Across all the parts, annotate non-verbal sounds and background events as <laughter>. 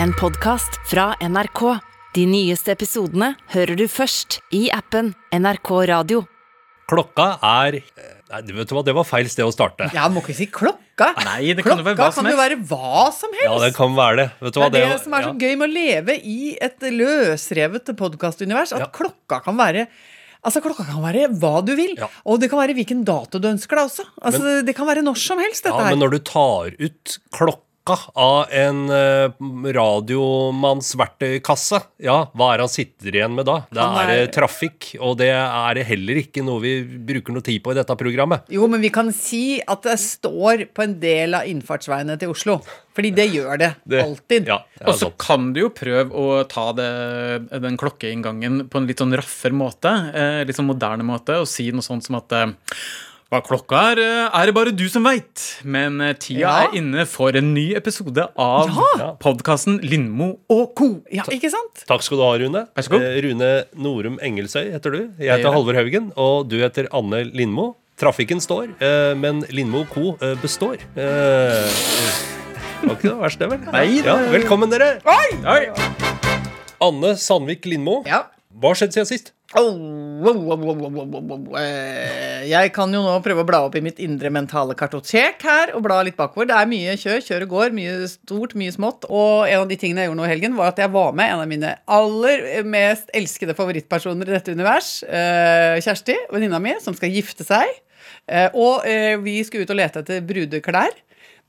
En podkast fra NRK. De nyeste episodene hører du først i appen NRK Radio. Klokka er Nei, vet du hva, det var feil sted å starte. Ja, må ikke si klokka. Nei, det kan jo være hva som kan jo være hva som helst. Ja, det kan være det. Vet du hva, det er det som er så ja. gøy med å leve i et løsrevet podkastunivers, at Ja. klokka kan være Altså, Klokka kan være hva du vil, Ja. og det kan være hvilken dato du ønsker deg også. Altså, Det kan være når som helst, dette Ja, her. men når du tar ut klokka av en uh, radiomannsverktøykasse, ja, hva er han sitter igjen med da? Det er er- eh, trafikk, og det er heller ikke noe vi bruker noe tid på i dette programmet. Jo, men vi kan si at det står på en del av innfartsveiene til Oslo. Fordi det gjør det, Det- alltid. Ja, det Og så kan du jo prøve å ta det, den klokkeinngangen på en litt sånn raffer måte. Eh, litt sånn moderne måte, og si noe sånt som at eh, hva klokka er, eh, er det bare du som veit. Men eh, tida Ja. er inne for en ny episode av Ja. podkasten Lindmo og co. Ja, ikke sant? Takk skal du ha, Rune. Vær så god. Eh, Rune Norum Engelsøy heter du. Jeg heter. Halvor Haugen, og du heter Anne Lindmo. Trafikken står, men Lindmo co. eh, består. Det var ikke det verste, vel? Nei, det- ja, velkommen, dere. Oi! Anne Sandvik Lindmo. Ja. Hva har skjedd siden sist? Eh, Jeg kan jo nå prøve å bla opp i mitt indre mentale kartotek her og bla litt bakover. Det er mye kjør, kjør og går. Mye stort, mye smått. Og en av de tingene jeg gjorde nå i helgen, var at jeg var med en av mine aller mest elskede favorittpersoner i dette univers. eh, Kjersti, venninna mi, som skal gifte seg. Eh, Og vi skulle ut og lete etter brudeklær.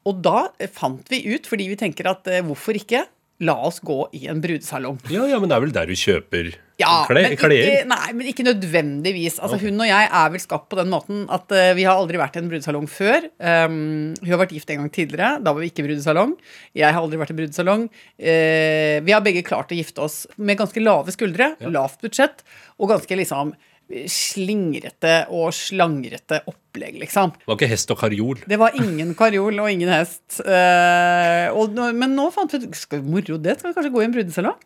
Og da fant vi ut, fordi vi tenker at hvorfor ikke? La oss gå i en brudesalong. Ja, ja, men det er vel der du kjøper Ja, kle- men klær? ikke, nei, men ikke nødvendigvis. Altså, Hun og jeg er vel skapt på den måten at uh, vi har aldri vært i en brudesalong før. Um, hun har vært gift en gang tidligere. Da var vi ikke i brudesalong. Jeg har aldri vært i brudesalong. Uh, vi har begge klart å gifte oss med ganske lave skuldre, lavt budsjett og ganske liksom slingrete og slangrete opplegg, liksom. Det var ikke hest og karjol. Det var ingen karjol og ingen hest. Eh, og, men nå fant vi ut Skal vi moro det? Skal vi kanskje gå i en brudesalong?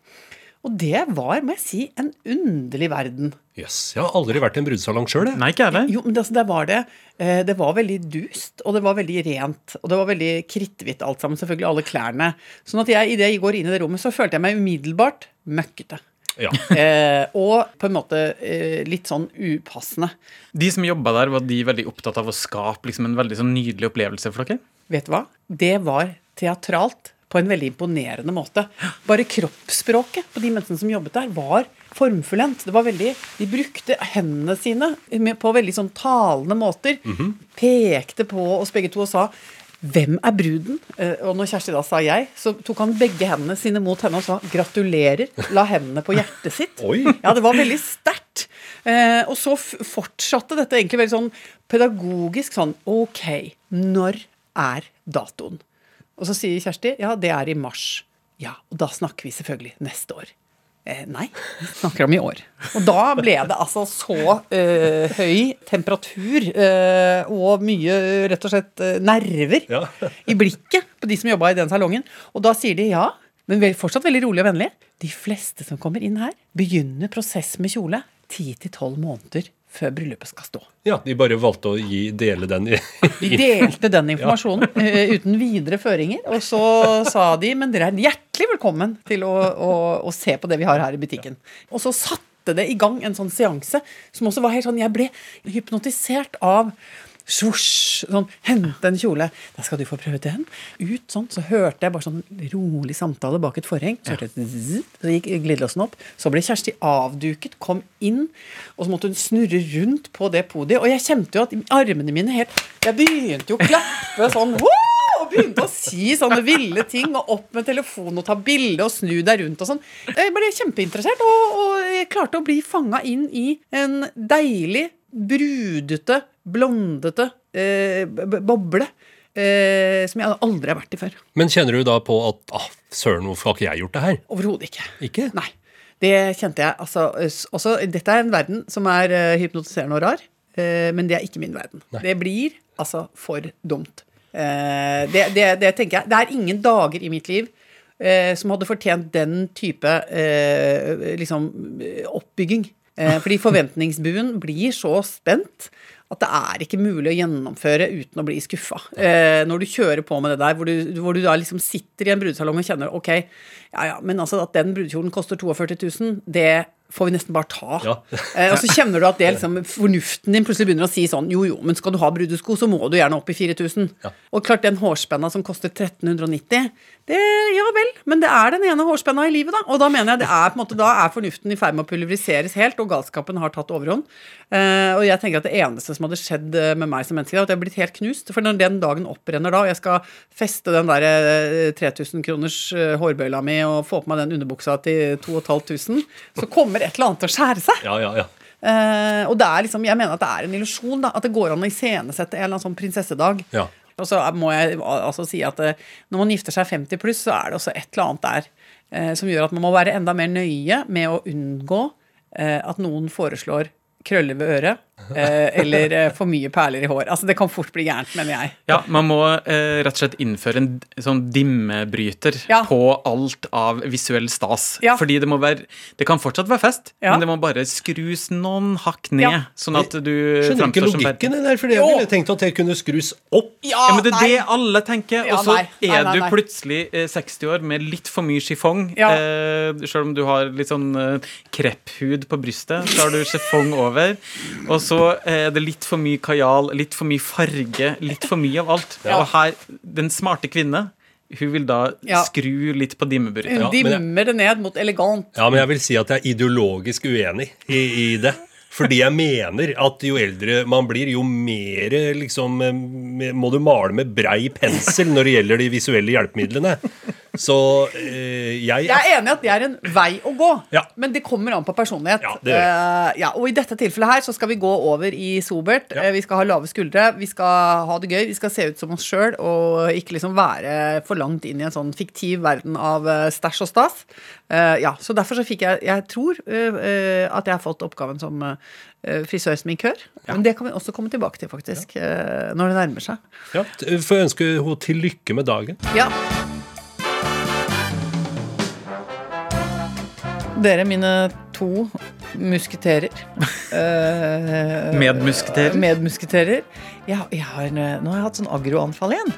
Og det var, må jeg si, en underlig verden. Jøss, jeg har aldri vært i en brudesalong sjøl, jeg. Nei, ikke jeg heller. Jo, men det, altså, det, var det eh, Det var veldig dust, og det var veldig rent. Og det var veldig kritthvitt alt sammen. Selvfølgelig alle klærne. Sånn at jeg, idet jeg går inn i det rommet, så følte jeg meg umiddelbart møkkete. Ja. <laughs> Eh, og på en måte eh, litt sånn upassende. De som jobba der, var de veldig opptatt av å skape liksom, en veldig sånn nydelig opplevelse for dere? Vet du hva? Det var teatralt på en veldig imponerende måte. Bare kroppsspråket på de menneskene som jobbet der, var formfullendt. Det var veldig, De brukte hendene sine på veldig sånn talende måter. Pekte på oss begge to og sa hvem er bruden? Eh, Og når Kjersti da sa jeg, så tok han begge hendene sine mot henne og sa gratulerer. La hendene på hjertet sitt. <laughs> Oi. Ja, det var veldig sterkt. Eh, og så fortsatte dette egentlig veldig sånn pedagogisk sånn Ok, når er datoen? Og så sier Kjersti ja, det er i mars. Ja, og da snakker vi selvfølgelig neste år. Eh, nei, vi snakker om i år. Og da ble det altså så eh, høy temperatur eh, og mye rett og slett nerver Ja. i blikket på de som jobba i den salongen. Og da sier de ja, men fortsatt veldig rolig og vennlig. De fleste som kommer inn her, begynner prosess med kjole 10-12 måneder før bryllupet skal stå. ja, de bare valgte å gi, dele den <laughs> De delte den informasjonen ja. uten videre føringer. Og så sa de men dere er hjertelig velkommen til å, å, å se på det vi har her i butikken. Og så satte det i gang en sånn seanse som også var helt sånn Jeg ble hypnotisert av Svosj! Sånn, hente en kjole. Da skal du få prøve den. Ut sånn, så hørte jeg bare sånn rolig samtale bak et forheng. Så hørte så gikk glidelåsen opp. Så ble Kjersti avduket, kom inn, og så måtte hun snurre rundt på det podiet. Og jeg kjente jo at armene mine helt Jeg begynte jo å klappe sånn. Woo! Og begynte å si sånne ville ting, og opp med telefonen og ta bilde og snu deg rundt og sånn. Jeg ble kjempeinteressert, og, og jeg klarte å bli fanga inn i en deilig, brudete, blondete eh, boble. Eh, som jeg aldri har vært i før. Men kjenner du da på at ah, søren, hvorfor har ikke jeg gjort det her? Overhodet ikke. Ikke? Nei. Det kjente jeg. Altså, også, dette er en verden som er eh, hypnotiserende og rar, eh, men det er ikke min verden. Det blir altså for dumt. Eh, det, det, det tenker jeg. Det er ingen dager i mitt liv eh, som hadde fortjent den type eh, liksom, eh, oppbygging. Fordi <laughs> forventningsbuen blir så spent at det er ikke mulig å gjennomføre uten å bli skuffa. Eh, når du kjører på med det der, hvor du, hvor du da liksom sitter i en brudesalong og kjenner ok, ja ja, men altså at den brudekjolen koster 42 000, det får vi nesten bare ta. Ja. eh, og så kjenner du at det liksom, fornuften din plutselig begynner å si sånn jo jo, men skal du ha brudesko, så må du gjerne opp i 4000. Ja. Og klart den hårspenna som koster 1390, det ja vel, men det er den ene hårspenna i livet, da. Og da mener jeg det er på en måte, da er fornuften i ferd med å pulveriseres helt, og galskapen har tatt overhånd. Eh, og jeg tenker at det eneste som hadde skjedd eh, med meg som menneske, er at jeg har blitt helt knust. For når den dagen opprenner da, og jeg skal feste den der eh, 3000 kroners eh, hårbøyla mi og få på meg den underbuksa til 2500, så kommer et eller annet til å skjære seg. Ja, ja, ja. Eh, og det er liksom, jeg mener at det er en illusjon. At det går an å iscenesette en eller annen sånn prinsessedag. Ja. Og så må jeg altså si at eh, når man gifter seg 50 pluss, så er det også et eller annet der eh, som gjør at man må være enda mer nøye med å unngå eh, at noen foreslår krøller ved øret eller eh, for mye perler i hår. Altså Det kan fort bli gærent, mener jeg. Ja, man må eh, rett og slett innføre en sånn dimmebryter Ja. på alt av visuell stas. Ja. Fordi det må være Det kan fortsatt være fest, Ja. men det må bare skrus noen hakk ned, Ja. sånn at du Skjønner ikke logikken i det der, for jeg ville tenkt at det kunne skrus opp. Ja, men det er det alle tenker. Og så nei. Nei, er nei, du plutselig eh, 60 år med litt for mye chiffon. Ja. Eh, selv om du har litt sånn eh, krepphud på brystet, så har du chiffon over. Og så er det litt for mye kajal, litt for mye farge, litt for mye av alt. <laughs> Ja. Og her, den smarte kvinne, hun vil da Ja. skru litt på dimmebryteren. Dimmer det ned mot elegant. Ja, men jeg vil si at jeg er ideologisk uenig i, i det. Fordi jeg mener at jo eldre man blir, jo mer liksom eh, må du male med brei pensel når det gjelder de visuelle hjelpemidlene. Så eh, jeg Jeg er enig i at det er en vei å gå, Ja. men det kommer an på personlighet. Ja, det uh. Ja, og i dette tilfellet her så skal vi gå over i sobert. Ja. Eh, vi skal ha lave skuldre, vi skal ha det gøy, vi skal se ut som oss sjøl og ikke liksom være for langt inn i en sånn fiktiv verden av stæsj og stas. Uh, ja, så derfor så fikk jeg Jeg tror uh, at jeg har fått oppgaven som uh, Ja. Men det kan vi også komme tilbake til, faktisk, ja. når det nærmer seg. ja, får ønske henne til lykke med dagen. Ja. Dere, mine to musketerer. Eh, <laughs> Medmusketerer? Medmusketerer. Jeg, jeg har, nå har jeg hatt sånn agroanfall igjen.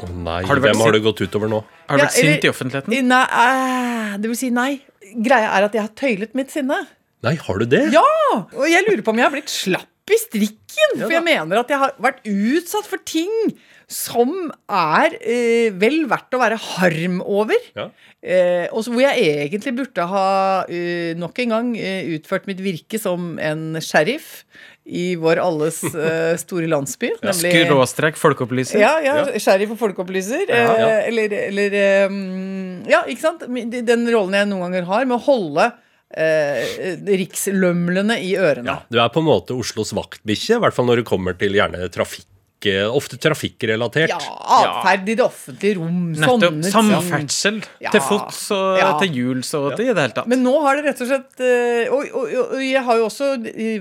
Å nei, Har hvem har du det gått utover nå? Har du Ja, vært sint eller- i offentligheten? Nei, eh, det vil si nei. Greia er at jeg har tøylet mitt sinne. Nei, har du det? Ja! Og jeg lurer på om jeg har blitt slapp i strikken. For jeg mener at jeg har vært utsatt for ting som er eh, vel verdt å være harm over. Ja. Eh, og hvor jeg egentlig burde ha eh, nok en gang eh, utført mitt virke som en sheriff i vår alles <laughs> eh, store landsby. ja, Skråstrek folkeopplyser? ja, ja, Ja. sheriff og folkeopplyser. Ja, ja. eh, Eller, eller eh, mm, Ja, ikke sant? Den rollen jeg noen ganger har med å holde eh, rikslømlene i ørene. Ja, Du er på en måte Oslos vaktbikkje, i hvert fall når det kommer til gjerne trafikk. Eh, Ofte trafikkrelatert. Ja, atferd i det offentlige rom. Nettopp. sånne ting. Samferdsel. Ja. Til fots og Ja. til hjuls og til i det hele tatt. Men nå har det rett og slett eh, Og, og, og jeg har jo også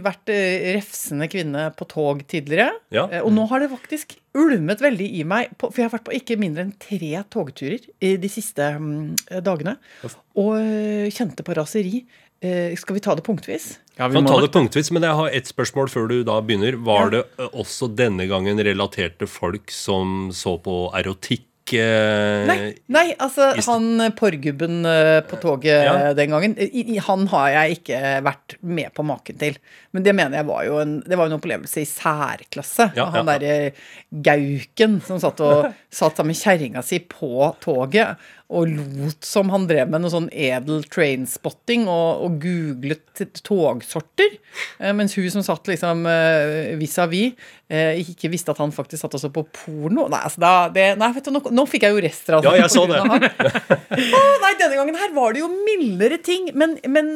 vært eh, refsende kvinne på tog tidligere. Ja. Eh, Og nå har det faktisk ulmet veldig i meg, for jeg har vært på ikke mindre enn tre togturer de siste mm, dagene. Og eh, kjente på raseri. Eh, Skal vi ta det punktvis? ja, vi Kan ta det punktvis, men jeg har ett spørsmål før du da begynner. Var det også denne gangen relaterte folk som så på erotikk? eh, Nei, nei altså han porrgubben eh, på toget Ja. eh, den gangen, han har jeg ikke vært med på maken til. Men det mener jeg var jo en, det var jo en opplevelse i særklasse. Ja, han ja, ja. derre Gauken som satt, og, <laughs> satt sammen med kjerringa si på toget og lot som han drev med noe sånn edel trainspotting og, og googlet togsorter. eh, Mens hun som satt liksom eh, vis-à-vis, eh, ikke visste at han faktisk satt også på porno. Nei, altså da, det, nei vet du, nå, nå fikk jeg jo rester av Ja, jeg så det. <laughs> Å, nei, denne gangen her var det jo mildere ting. Men, men,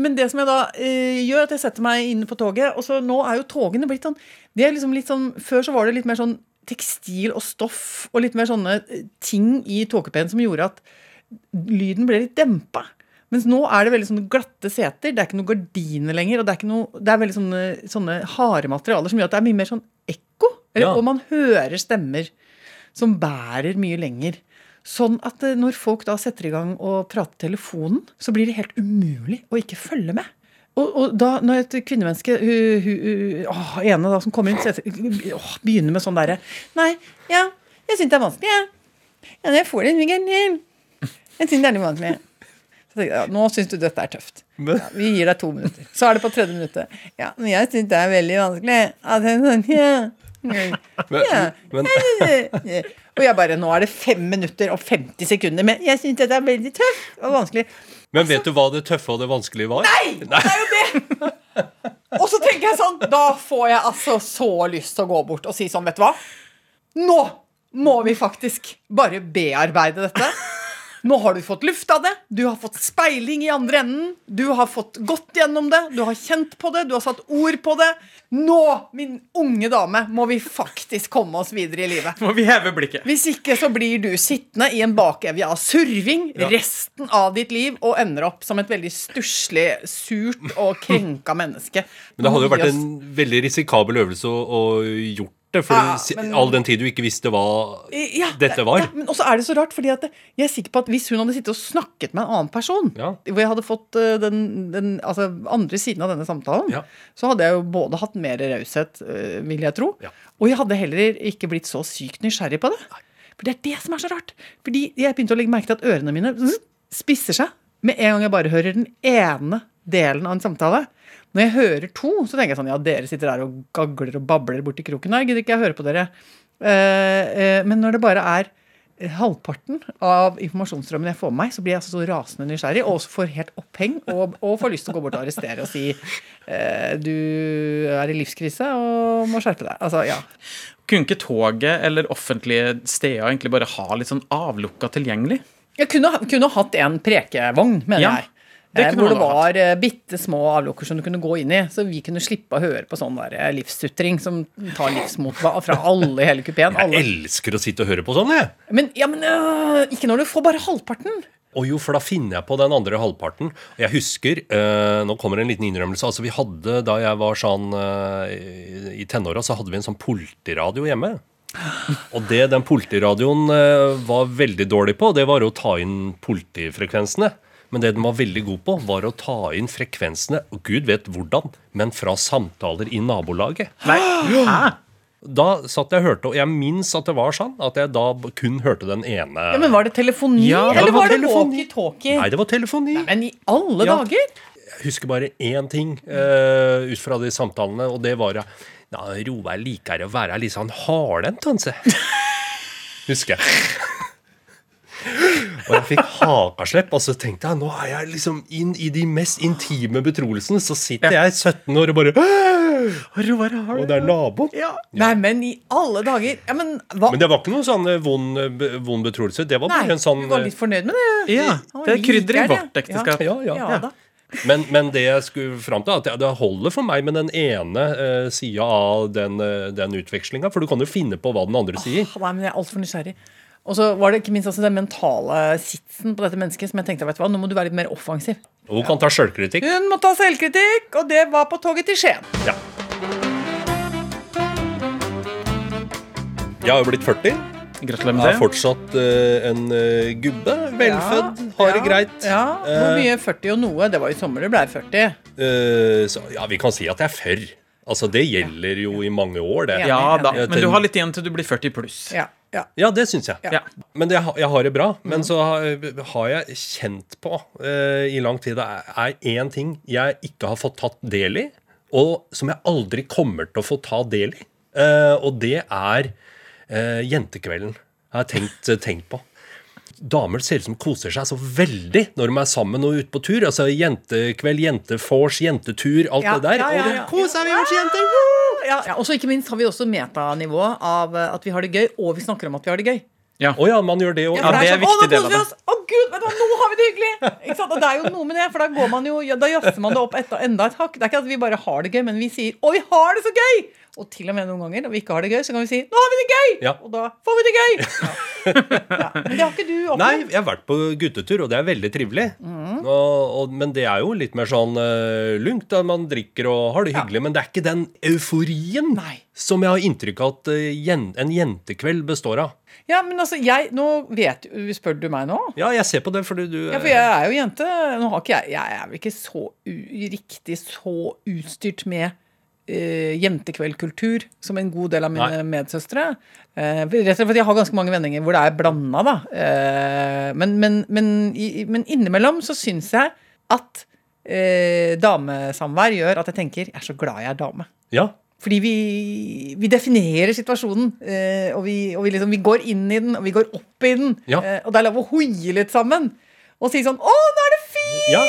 men det som jeg da gjør, at jeg setter meg inne på toget Og så nå er jo togene blitt sånn Det er liksom litt sånn Før så var det litt mer sånn tekstil og stoff og litt mer sånne eh, ting i togkupeen som gjorde at lyden ble litt dempa. Mens nå er det veldig sånne glatte seter. Det er ikke noen gardiner lenger. Og det er, ikke noe, det er veldig sånne, sånne harde materialer som gjør at det er mye mer sånn ekko. Eller, Ja. Og man hører stemmer som bærer mye lenger. Sånn at eh, når folk da setter i gang og prater telefonen, så blir det helt umulig å ikke følge med. Og, og da, når et kvinnemenneske hun, hun, hun, ene da som kommer inn, heter- åh, begynner med sånn derre Nei, ja, jeg syns det er vanskelig, jeg. Ja, jeg får det ikke til. Jeg syns det er litt vanskelig. Så tenkte jeg, ja, Nå syns du dette er tøft. Ja, vi gir deg to minutter. Så er det på tredje minuttet. Ja, men jeg syns det er veldig vanskelig. Ja, sånn, ja. Men, Ja. men, Og jeg bare Nå er det fem minutter og 50 sekunder med Jeg syns dette er veldig tøft og vanskelig. Men vet du hva det tøffe og det vanskelige var? Nei! Det er jo det! <laughs> Og så tenker jeg sånn Da får jeg altså så lyst til å gå bort og si sånn, vet du hva? Nå må vi faktisk bare bearbeide dette. Nå har du fått luft av det, du har fått speiling i andre enden, du har fått gått gjennom det, du har kjent på det, du har satt ord på det. Nå, min unge dame, må vi faktisk komme oss videre i livet. Må vi heve blikket? Hvis ikke så blir du sittende i en bakevje av surving resten av ditt liv og ender opp som et veldig stusslig, surt og krenka menneske. Men det hadde jo vært en veldig risikabel øvelse å, å gjort det, for Ja, men- all den tid du ikke visste hva Ja, dette var. Ja, men også er det så rart, fordi at jeg er sikker på at hvis hun hadde sittet og snakket med en annen person, hvor jeg hadde fått eh, den, den altså, andre siden av denne samtalen, så hadde jeg jo både hatt mer raushet, eh, vil jeg tro, og jeg hadde heller ikke blitt så sykt nysgjerrig på det. For det er det som er så rart. Fordi jeg begynte å legge merke til at ørene mine spisser seg med en gang jeg bare hører den ene delen av en samtale. Når jeg hører to, så tenker jeg sånn Ja, dere sitter der og gagler og babler borti kroken. Nei, gidder ikke jeg høre på dere. Eh, eh, men når det bare er halvparten av informasjonsstrømmen jeg får med meg, så blir jeg altså så rasende nysgjerrig og også får helt oppheng og, og får lyst til å gå bort og arrestere og si eh, du er i livskrise og må skjerpe deg. Altså, ja. Kunne ikke toget eller offentlige steder egentlig bare ha litt sånn avlukka tilgjengelig? Jeg kunne, kunne hatt en prekevogn, mener Ja, jeg. Det Eh, hvor det var eh, bitte små avlukker som du kunne gå inn i. Så vi kunne slippe å høre på sånn eh, livssutring som tar livsmot fra alle i hele kupeen. Jeg elsker å sitte og høre på sånn, jeg. Men, ja, men øh, ikke når du får bare halvparten. Og jo, for da finner jeg på den andre halvparten. Jeg husker, øh, nå kommer en liten innrømmelse. Altså, vi hadde, Da jeg var sånn øh, i- tenåra, så hadde vi en sånn politiradio hjemme. Og det den politiradioen var veldig dårlig på, det var å ta inn politifrekvensene. Men det den var veldig god på, var å ta inn frekvensene, og gud vet hvordan, men fra samtaler i nabolaget. Nei. Hæ? Da satt jeg og hørte, og jeg minnes at det var sånn, at jeg da kun hørte den ene Ja, men Var det telefoni, Ja, det eller var var det telefoni. walkietalkie? Nei, det var telefoni. Nei, Men i alle Ja. dager! Jeg husker bare én ting uh, ut fra de samtalene, og det var at Roar liker å være litt sånn hardhendt, kanskje. <laughs> Husker jeg. Og jeg fikk hakaslepp, og så tenkte jeg nå er jeg liksom inn i de mest intime betroelsene. Så sitter jeg 17 år og bare Og det er naboen. Nei, men i alle dager! Ja, men hva Men det var ikke noen sånn eh, vond, eh, vond betroelse. Det var Nei, en sånn du var eh, litt fornøyd med det? Ja, det er krydder i vårt ekteskap. Ja, ja. Ja, da. Men, men det jeg skulle fram til, at det holder for meg med den ene uh, sida av den, uh, den utvekslinga. For du kan jo finne på hva den andre sier. Nei, men jeg er altfor nysgjerrig. Og så var det ikke minst altså den mentale sitsen på dette mennesket som jeg tenkte, vet du hva, nå må du være litt mer offensiv. Og hun kan ta sjølkritikk. Hun må ta selvkritikk, og det var på toget til Skien. Ja. Jeg har jo blitt 40. Gratulerer med det. er fortsatt uh, en uh, gubbe. Velfødd, har det ja, greit. Ja, Hvor Eh, mye 40 og noe? Det var i sommer du ble 40. Uh, så, ja, vi kan si at jeg er for. Altså, det gjelder jo i mange år, det. Ja. Ja da, men du har litt igjen til du blir 40 pluss. Ja, ja. Ja, det syns jeg. Ja. Men det, jeg har det bra. Men så har, har jeg kjent på uh, i lang tid Det er én ting jeg ikke har fått tatt del i, og som jeg aldri kommer til å få ta del i. Uh, og det er uh, jentekvelden. Har jeg tenkt, tenkt på. Damer ser ut som koser seg så veldig når de er sammen og ute på tur. Altså Jentekveld, jentefors, jentetur, alt Ja, det der. ja, ja, Og det ja. koser vi oss, jenter! Ja, ja. Og så ikke minst har vi også metanivå av eh, at vi har det gøy, og vi snakker om at vi har det gøy. Å ja, man gjør det òg. Ja, det er sånn, viktig «Å, del av det». Å gud, vet du nå har vi det hyggelig! Ikke sant? Og det er jo noe med det, for da går man jo, ja, da jazzer man det opp et, enda et hakk. Det er ikke at vi bare har det gøy, men vi sier 'Å, vi har det så gøy!' Og til og med noen ganger når vi ikke har det gøy, så kan vi si 'nå har vi det gøy'! Ja. Og da får vi det gøy! <laughs> Ja. Men det har ikke du opplevd. Nei, jeg har vært på guttetur, og det er veldig trivelig. Mm. Og, og, men det er jo litt mer sånn uh, lungt, da man drikker og har det hyggelig. Men det er ikke den euforien Nei. som jeg har inntrykk av at uh, en jentekveld består av. Ja, men altså, jeg Nå vet Spør du meg nå? Ja, jeg ser på det fordi du Ja, for jeg er jo jente. Nå har ikke jeg Jeg er vel ikke så riktig så utstyrt med uh, jentekveldkultur som en god del av mine Nei. medsøstre. Uh, rett og slett fordi jeg har ganske mange vendinger hvor det er blanda, da. Uh, men, men, men, i, men innimellom så syns jeg at uh, damesamvær gjør at jeg tenker jeg er så glad jeg er dame. Ja, Fordi vi, vi definerer situasjonen, eh, og, vi, og vi, liksom, vi går inn i den, og vi går opp i den. Ja. Eh, og det er lov å hoie litt sammen. Og si sånn 'Å, nå er det fint!' ja.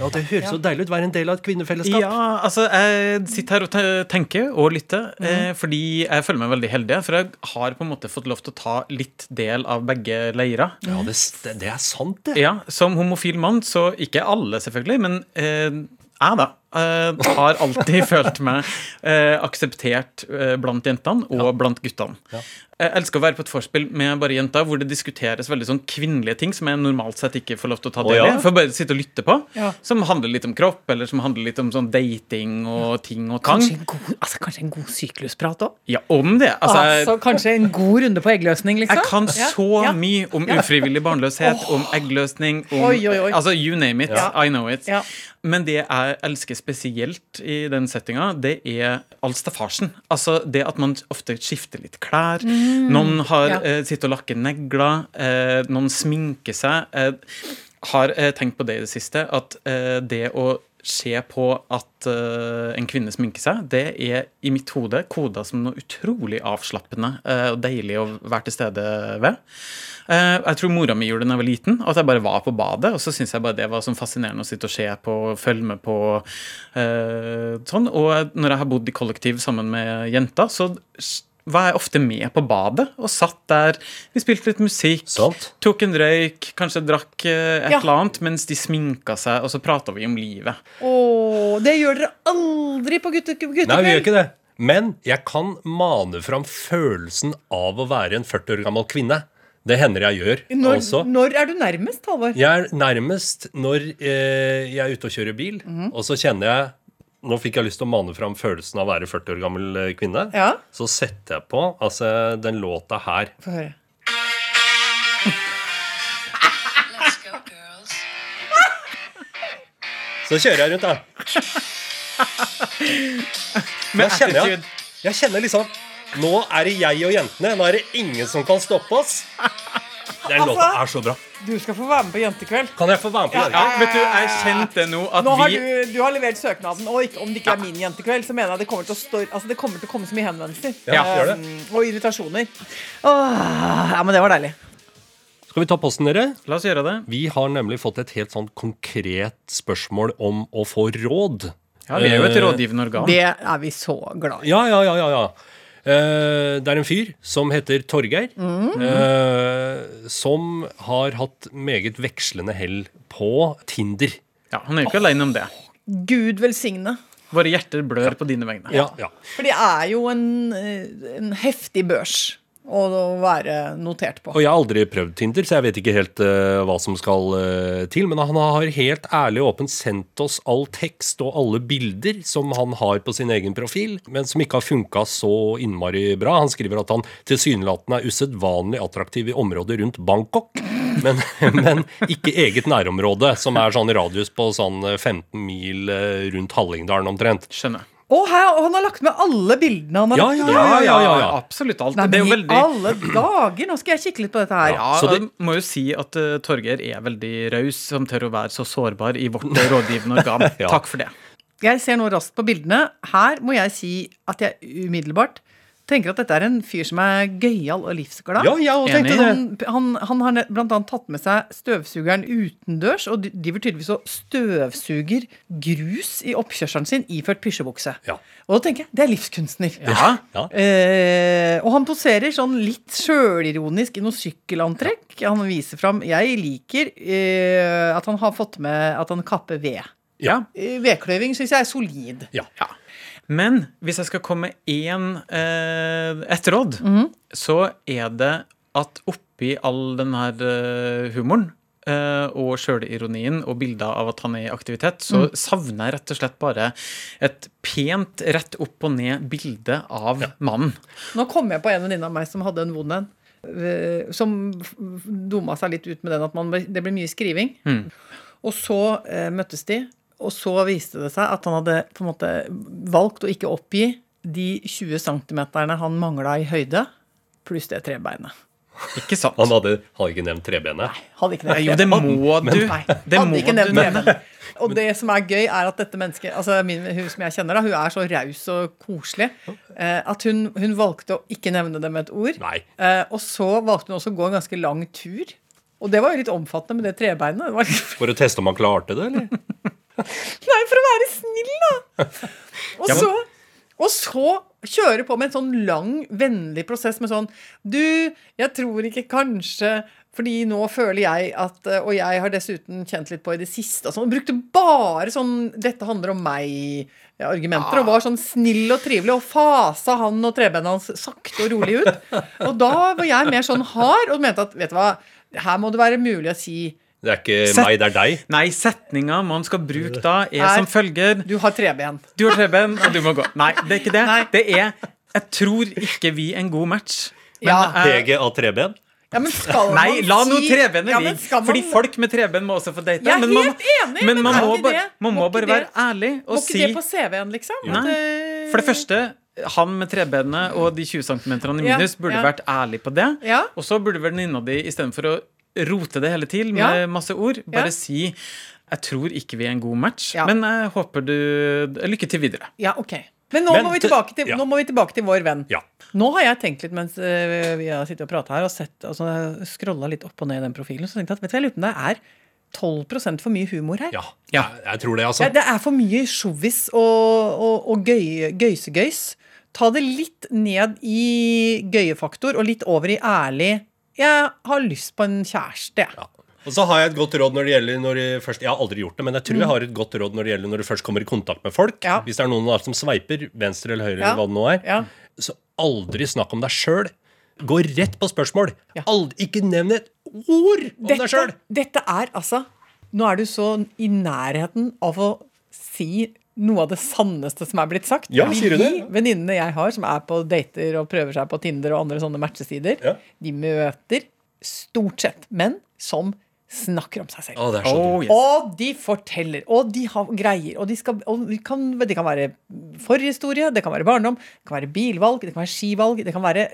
ja det høres så deilig ut. å Være en del av et kvinnefellesskap. Ja, altså jeg sitter her og tenker og lytter, Mhm. eh, fordi jeg føler meg veldig heldig. For jeg har på en måte fått lov til å ta litt del av begge leirer. Ja, det, det, er sant, det. Ja, Som homofil mann, så ikke alle selvfølgelig, men eh, jeg da har alltid <laughs> følt meg eh, akseptert eh, blant jentene og blant guttene. Jeg elsker å være på et vorspiel med bare jenter hvor det diskuteres veldig sånn kvinnelige ting som jeg normalt sett ikke får lov til å ta del i. ja? For bare sitte og lytte på. Ja. Som handler litt om kropp, eller som handler litt om sånn dating og ting og tang. Kanskje en god, altså, kanskje en god syklusprat òg? Ja, om det. Altså, Altså, kanskje en god runde på eggløsning, liksom? jeg kan så ja. mye om ufrivillig barnløshet, om eggløsning, om Oi, oi, oi. Altså, you name it. Ja. I know it. Ja. Men det jeg elsker spesielt i den settinga, det er all staffasjen. Altså det at man ofte skifter litt klær. Noen har Mm. ja. eh, sitter og lakker negler. Eh, noen sminker seg. Eh, har eh, tenkt på det i det siste, at eh, det å se på at eh, en kvinne sminker seg, det er i mitt hode koda som noe utrolig avslappende eh, og deilig å være til stede ved. Eh, jeg tror mora mi gjorde det da jeg var liten, og at jeg bare var på badet. Og så syntes jeg bare det var sånn fascinerende å sitte og se på, følge med på eh, sånn. Og når jeg har bodd i kollektiv sammen med jenter, så var jeg ofte med på badet og satt der. Vi spilte litt musikk, Sånt. tok en røyk, kanskje drakk eh, et Ja. eller annet mens de sminka seg, og så prata vi om livet. Åh, det gjør dere aldri på gutte. Nei, vi gjør ikke det. Men jeg kan mane fram følelsen av å være en 40 år gammel kvinne. Det hender jeg gjør. Når, altså. når er du nærmest, Halvor? Jeg er nærmest når eh, jeg er ute og kjører bil, Mhm. og så kjenner jeg Nå fikk jeg lyst til å mane fram følelsen av å være 40 år gammel eh, kvinne. Ja. Så setter jeg på altså, den låta her. Få høre. Let's go, girls. Så kjører jeg rundt, da. Med kjenner jeg, jeg kjenner liksom Nå er det jeg og jentene. Nå er det ingen som kan stoppe oss. Den Altså- låta er så bra. Du skal få være med på jentekveld. Kan jeg få være med på jentekveld? Ja, vet du, jeg kjente nå at Nå har vi du, du har levert søknaden, og ikke, om det ikke er min jentekveld, så mener jeg det kommer til å, stå, altså det kommer til å komme så mye henvendelser. Ja, gjør det. Um, og irritasjoner. Åh, ja, men det var deilig. Skal vi ta posten, dere? La oss gjøre det. Vi har nemlig fått et helt sånn konkret spørsmål om å få råd. Ja, Vi er jo et Eh, rådgivende organ. Det er vi så glad i. Ja, ja, ja, ja, ja. Eh, det er en fyr som heter Torgeir, eh, som har hatt meget vekslende hell på Tinder. Ja, Han er jo ikke alene om det. Gud velsigne. Våre hjerter blør på dine vegne. Ja, ja. For det er jo en, eh, en heftig børs å være notert på. Og jeg har aldri prøvd Tinder, så jeg vet ikke helt uh, hva som skal uh, til. Men han har helt ærlig og åpent sendt oss all tekst og alle bilder som han har på sin egen profil, men som ikke har funka så innmari bra. Han skriver at han tilsynelatende er usedvanlig attraktiv i området rundt Bangkok, men, <laughs> men ikke eget nærområde, som er sånn radius på sånn 15 mil eh, rundt Hallingdalen omtrent. Skjønner. Og, her, og han har lagt med alle bildene han har Ja, lagt med. ja, ja, ja, ja. Absolutt alt. Nei, det er jo men i veldig alle dager! Nå skal jeg kikke litt på dette her. ja, Så det- må jo si at uh, Torgeir er veldig raus som tør å være så sårbar i vårt uh, rådgivende organ. <laughs> Ja. Takk for det. Jeg ser nå raskt på bildene. Her må jeg si at jeg umiddelbart tenker at dette er en fyr som er gøyal og livsglad. Ja, jeg også tenkte Enig. det. Han, han, han har bl.a. tatt med seg støvsugeren utendørs, og de- driver tydeligvis og støvsuger grus i oppkjørselen sin iført pysjebukse. Ja. Og da tenker jeg, det er livskunstner. Ja. Ja. Eh, og han poserer sånn litt sjølironisk i noe sykkelantrekk. Han viser fram Jeg liker eh, at han har fått med at han kapper ved. Ja. Eh, Vedkløyving syns jeg er solid. Ja. Ja. Men hvis jeg skal komme én eh, et råd, Mhm. så er det at oppi all den her eh, humoren eh, og sjølironien og bilder av at han er i aktivitet, så Mm. savner jeg rett og slett bare et pent rett opp og ned bilde av mannen. Nå kom jeg på en venninne av meg som hadde en vond en. eh, Som dumma seg litt ut med den at man, det ble mye skriving. Mm. Og så eh, møttes de, og så viste det seg at han hadde på en måte valgt å ikke oppgi de 20 centimeterne han mangla i høyde, pluss det trebeinet. Ikke sant? Han hadde, hadde ikke nevnt trebenet. Hadde ikke nevnt Jo, det må du. Nei, Det hadde må ikke nevnt trebenet. Og det som er gøy, er at dette mennesket altså min, Hun som jeg kjenner, da, hun er så raus og koselig eh, at hun, hun valgte å ikke nevne det med et ord. Nei. Eh, og så valgte hun også å gå en ganske lang tur. Og det var jo litt omfattende med det trebeinet. Det var litt, For å teste om han klarte det, eller? <laughs> nei, for å være snill, da! Og så, og så kjøre på med en sånn lang, vennlig prosess med sånn Du, jeg tror ikke kanskje fordi nå føler jeg at eh, Og jeg har dessuten kjent litt på i det siste sånn. Brukte bare sånn 'Dette handler om meg'-argumenter. Og var sånn snill og trivelig. Og fasa han og trebenet hans sakte og rolig ut. Og da var jeg mer sånn hard og mente at vet du hva, her må det være mulig å si Det er ikke Set meg, det er deg. Nei, setninga man skal bruke da, er Er- som følger Du har treben. Du har treben, og du må gå. Nei, det er ikke det. Nei. Det er Jeg tror ikke vi er en god match. Men, Ja. eh, PG av treben. Ja, men skal Nei, man la nå si- trebenet ligge. Ja, man- Fordi folk med treben må også få date. Jeg er men man, helt enig, men men man må, bare, man må må bare være ærlig ærlig Må og ikke det på CV-en, liksom? Nei. For det første, han med trebenet og de 20 cm i Ja, minus burde ja. vært ærlig på det. Ja. Og så burde venninna di istedenfor å rote det hele til med Ja. masse ord, bare Ja. si jeg tror ikke vi er en god match, Ja. men jeg håper du Lykke til videre. Ja, ok. Men nå, Men må vi til, ja. nå må vi tilbake til vår venn. Ja. Nå har jeg tenkt litt mens eh, vi har sittet og prata her, og sett, altså, scrolla litt opp og ned i den profilen, så tenkte jeg at vet du, jeg lurer på om det er 12% for mye humor her. Ja, Ja. Jeg, jeg tror det, altså. Det, det er for mye sjovis og, og, og gøy, gøysegøys. Ta det litt ned i gøyefaktor og litt over i ærlig Jeg har lyst på en kjæreste. Ja. Og så har jeg et godt råd når det gjelder når det først, Jeg har aldri gjort det, men jeg tror jeg har et godt råd når det gjelder når du først kommer i kontakt med folk. Mm. Ja. Hvis det er noen av dere som sveiper venstre eller høyre, Ja. eller hva det nå er, Ja. så aldri snakk om deg sjøl. Gå rett på spørsmål. Aldri, ikke nevn et ord om deg Dette, sjøl! dette er altså Nå er du så i nærheten av å si noe av det sanneste som er blitt sagt. Ja, sier du de det? venninnene jeg har som er på dater og prøver seg på Tinder og andre sånne matchesider, Ja. de møter stort sett menn som snakker om seg selv. Oh, Oh, yes. Og de forteller, og de har greier. Og, de skal, og de kan, det kan være forhistorie, det kan være barndom, det kan være bilvalg, det kan være skivalg. Det kan være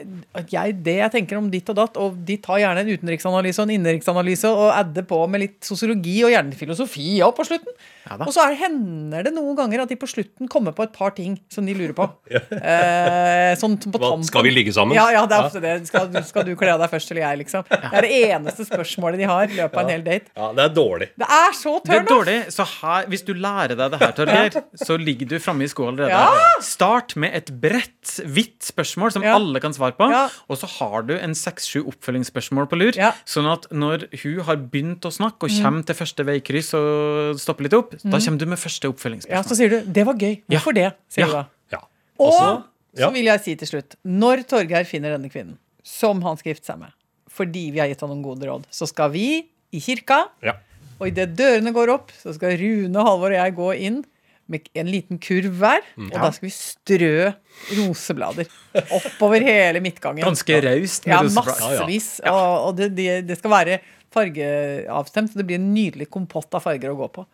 jeg, det jeg tenker om ditt og datt. Og de tar gjerne en utenriksanalyse og en innenriksanalyse og adder på med litt sosiologi og gjerne filosofi òg på slutten. Ja og så er, hender det noen ganger at de på slutten kommer på et par ting som de lurer på. <laughs> eh, sånn på Hva, skal vi ligge sammen? Ja, ja, det er ofte det. Skal, du- skal du kle av deg først eller jeg, liksom? Det er det eneste spørsmålet de har i løpet av en hel date. Ja, det er dårlig. Det er så Det er dårlig, så her, Hvis du lærer deg det her, <laughs> Torgeir, så ligger du framme i skoa allerede. Ja! Start med et bredt, hvitt spørsmål som Ja. alle kan svare på. Ja. Og så har du en seks-sju oppfølgingsspørsmål på lur. Ja. Mm. Sånn at når hun har begynt å snakke og kommer til første veikryss og stopper litt opp, da kommer du med første Ja, oppfølgingsspørsmål. så sier du 'det var gøy'. Ja. Hvorfor det? sier Ja. du da. Ja. Og ja. så vil jeg si til slutt Når Torgeir finner denne kvinnen, som han skal gifte seg med, fordi vi har gitt han noen gode råd, så skal vi i kirka, Ja. og idet dørene går opp, så skal Rune, Halvor og jeg gå inn med en liten kurv hver, Mm. og da skal vi strø roseblader oppover hele midtgangen. Ganske raust Ja, massevis. Ja, ja. Og, og det, det, det skal være fargeavstemt, så det blir en nydelig kompott av farger å gå på.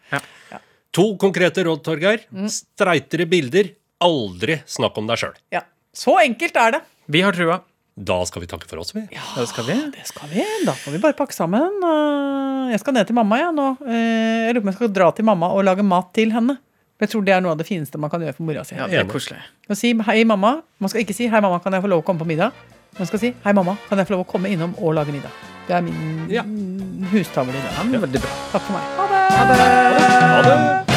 To konkrete råd, Torgeir. Mm. Streitere bilder. Aldri snakk om deg sjøl. Ja. Så enkelt er det. Vi har trua. Da skal vi takke for oss, vi. Det skal vi. Det skal vi. Da får vi bare pakke sammen. Uh, Jeg skal ned til mamma, jeg nå. Uh, Jeg lurer på om jeg skal dra til mamma og lage mat til henne. For Jeg tror det er noe av det fineste man kan gjøre for mora si. Ja, det er koselig. Si hei, mamma. Man skal ikke si hei, mamma, kan jeg få lov å komme på middag? Man skal si hei, mamma, kan jeg få lov å komme innom og lage middag? Det er min Ja. hustavle i dag. Ja, veldig bra. Takk for meg. ha det Ha det!